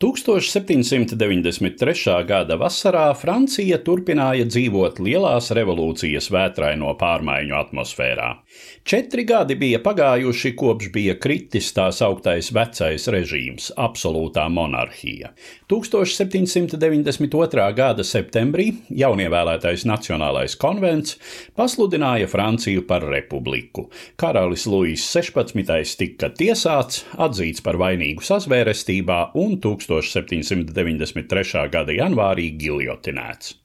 1793. gada vasarā Francija turpināja dzīvot lielās revolūcijas vētraino pārmaiņu atmosfērā. Četri gadi bija pagājuši, kopš bija kritis tās augtais vecais režīms - absolūtā monarhija. 1792. gada septembrī jaunievēlētais Nacionālais konvents pasludināja Franciju par republiku. Karalis Luis 16. tika tiesāts, atzīts par vainīgu sazvērestībā un 1000. 1793. gada janvārī giljotinēts.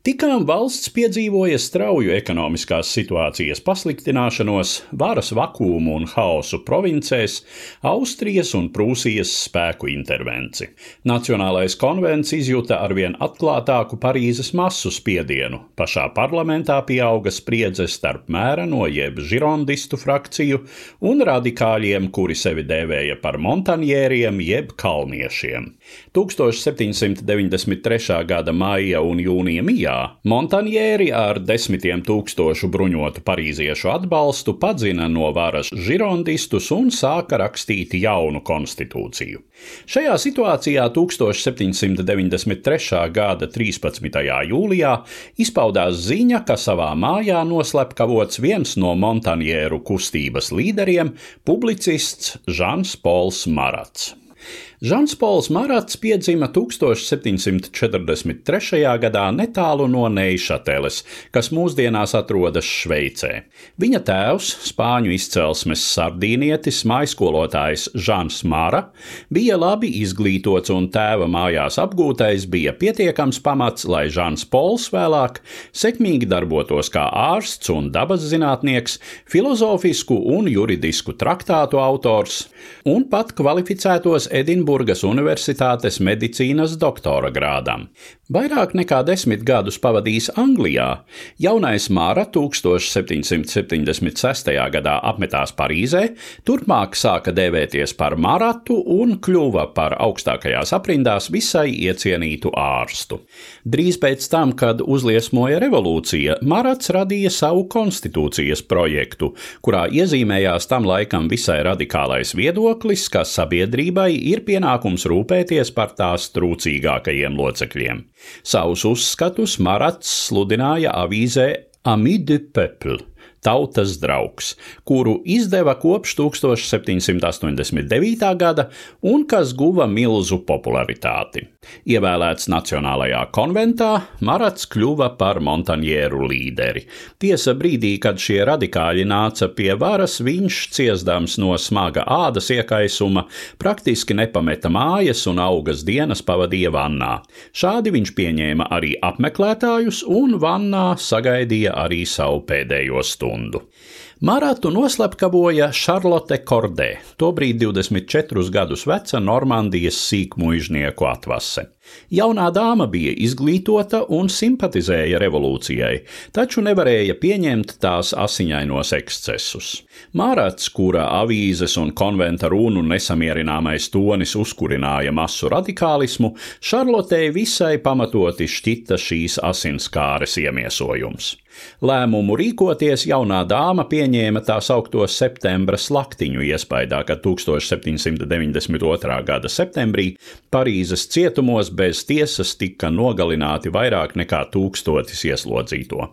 Tikām valsts piedzīvoja strauju ekonomiskās situācijas pasliktināšanos, varas vakumu un haosu provincēs, Austrijas un Prūsijas spēku intervenci. Nacionālais konvents izjuta arvien atklātāku Parīzes masu spiedienu. Pašā parlamentā pieauga spriedze starp mēreno jeb žirondistu frakciju un radikāļiem, kuri sevi dēvēja par montaņieriem jeb kalniešiem. 1793. gada maija un jūnija mijā maijā Montanjēri ar desmitiem tūkstošu bruņotu parīziešu atbalstu padzina no varas žirondistus un sāka rakstīt jaunu konstitūciju. Šajā situācijā 1793. gada 13. jūlijā izpaudās ziņa, ka savā mājā noslepkavots viens no Montanjēru kustības līderiem - publicists Žans Pols Marats. Žans Pols Marats piedzima 1743. gadā netālu no Neišateles, kas mūsdienās atrodas Šveicē. Viņa tēvs, spāņu izcelsmes sardīnietis, maiskolotājs Žans Mara, bija labi izglītots un tēva mājās apgūtais bija pietiekams pamats, lai Žans Pols vēlāk sekmīgi darbotos kā ārsts un dabas zinātnieks, filozofisku un juridisku traktātu autors un pat kvalificētos Edinburgas Edinburgas Universitātes medicīnas doktora grādam. Vairāk nekā desmit gadus pavadījis Anglijā, jaunais Māra 1776. gadā apmetās Parīzē, turpmāk sāka dēvēties par Maratu un kļuva par augstākajās aprindās visai iecienītu ārstu. Drīz pēc tam, kad uzliesmoja revolūcija, Marats radīja savu konstitūcijas projektu, kurā iezīmējās tam laikam visai radikālais viedoklis, ka sabiedrībai ir pienākums rūpēties par tās trūcīgākajiem locekļiem. Savus uzskatus Marats sludināja avīzē Ami du Peuple Tautas draugs, kuru izdeva kopš 1789. gada un kas guva milzu popularitāti. Ievēlēts Nacionālajā konventā, Marats kļuva par montaņieru līderi. Tiesa brīdī, kad šie radikāļi nāca pie varas, viņš, ciestams no smaga ādas iekaisuma, praktiski nepameta mājas un augas dienas pavadīja vannā. Šādi viņš pieņēma arī apmeklētājus un vannā sagaidīja arī savu pēdējo stundu stundu. Maratu noslepkavoja Šarlote Kordē, tobrīd 24 gadus veca Normandijas sīkmuižnieku atvase. Jaunā dāma bija izglītota un simpatizēja revolūcijai, taču nevarēja pieņemt tās asiņainos ekscesus. Mārāts, kura avīzes un konventa runu nesamierināmais tonis uzkurināja masu radikālismu, Šarlotei visai pamatoti šķita šīs asinskāres iemiesojums. Lēmumu rīkoties jaunā dāma pieņēma tā saukto septembra slaktiņu iespaidā, kad 1792. gada septembrī Parīzes cietumos bez tiesas tika nogalināti vairāk nekā tūkstotis ieslodzīto.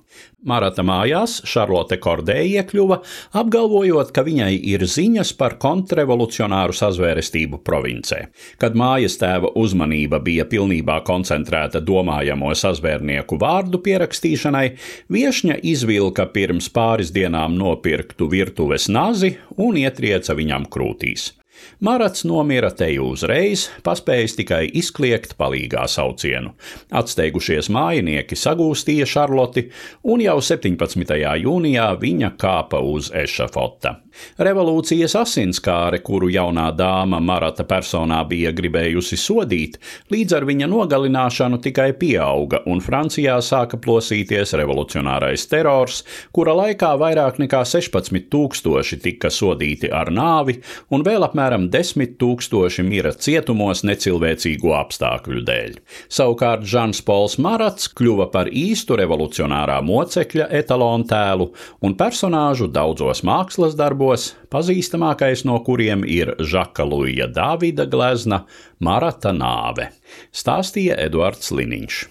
Marata mājās Šarlote Kordē iekļuva, apgalvojot, ka viņai ir ziņas par kontrrevolucionāru sazvērestību provincē. Kad mājas tēva uzmanība bija pilnībā koncentrēta domājamo sazvērnieku vārdu pierakstīšanai, viešņa izvilka pirms pāris dienām nopirktu virtuves nazi un ietrieca viņam krūtīs. Marats nomira teju uzreiz, paspējis tikai izkliegt palīgā saucienu. Atsteigušies mājinieki sagūstīja Šarloti, un jau 17. jūnijā viņa kāpa uz ešafota. Revolūcijas asinskāre, kuru jaunā dāma Marata personā bija gribējusi sodīt, līdz ar viņa nogalināšanu tikai pieauga, un Francijā sāka plosīties revolucionārais terors, kura laikā vairāk nekā 16 tūkstoši tika sodīti ar nāvi, un vēl apmēram apmēram 10 tūkstoši mira cietumos necilvēcīgu apstākļu dēļ. Savukārt Žans Pols Marats kļuva par īstu revolucionārā mocekļa etalonu tēlu un personāžu daudzos mākslas darbos, pazīstamākais no kuriem ir Žaka Luija Dāvida glezna Marata nāve, stāstīja Eduards Liniņš.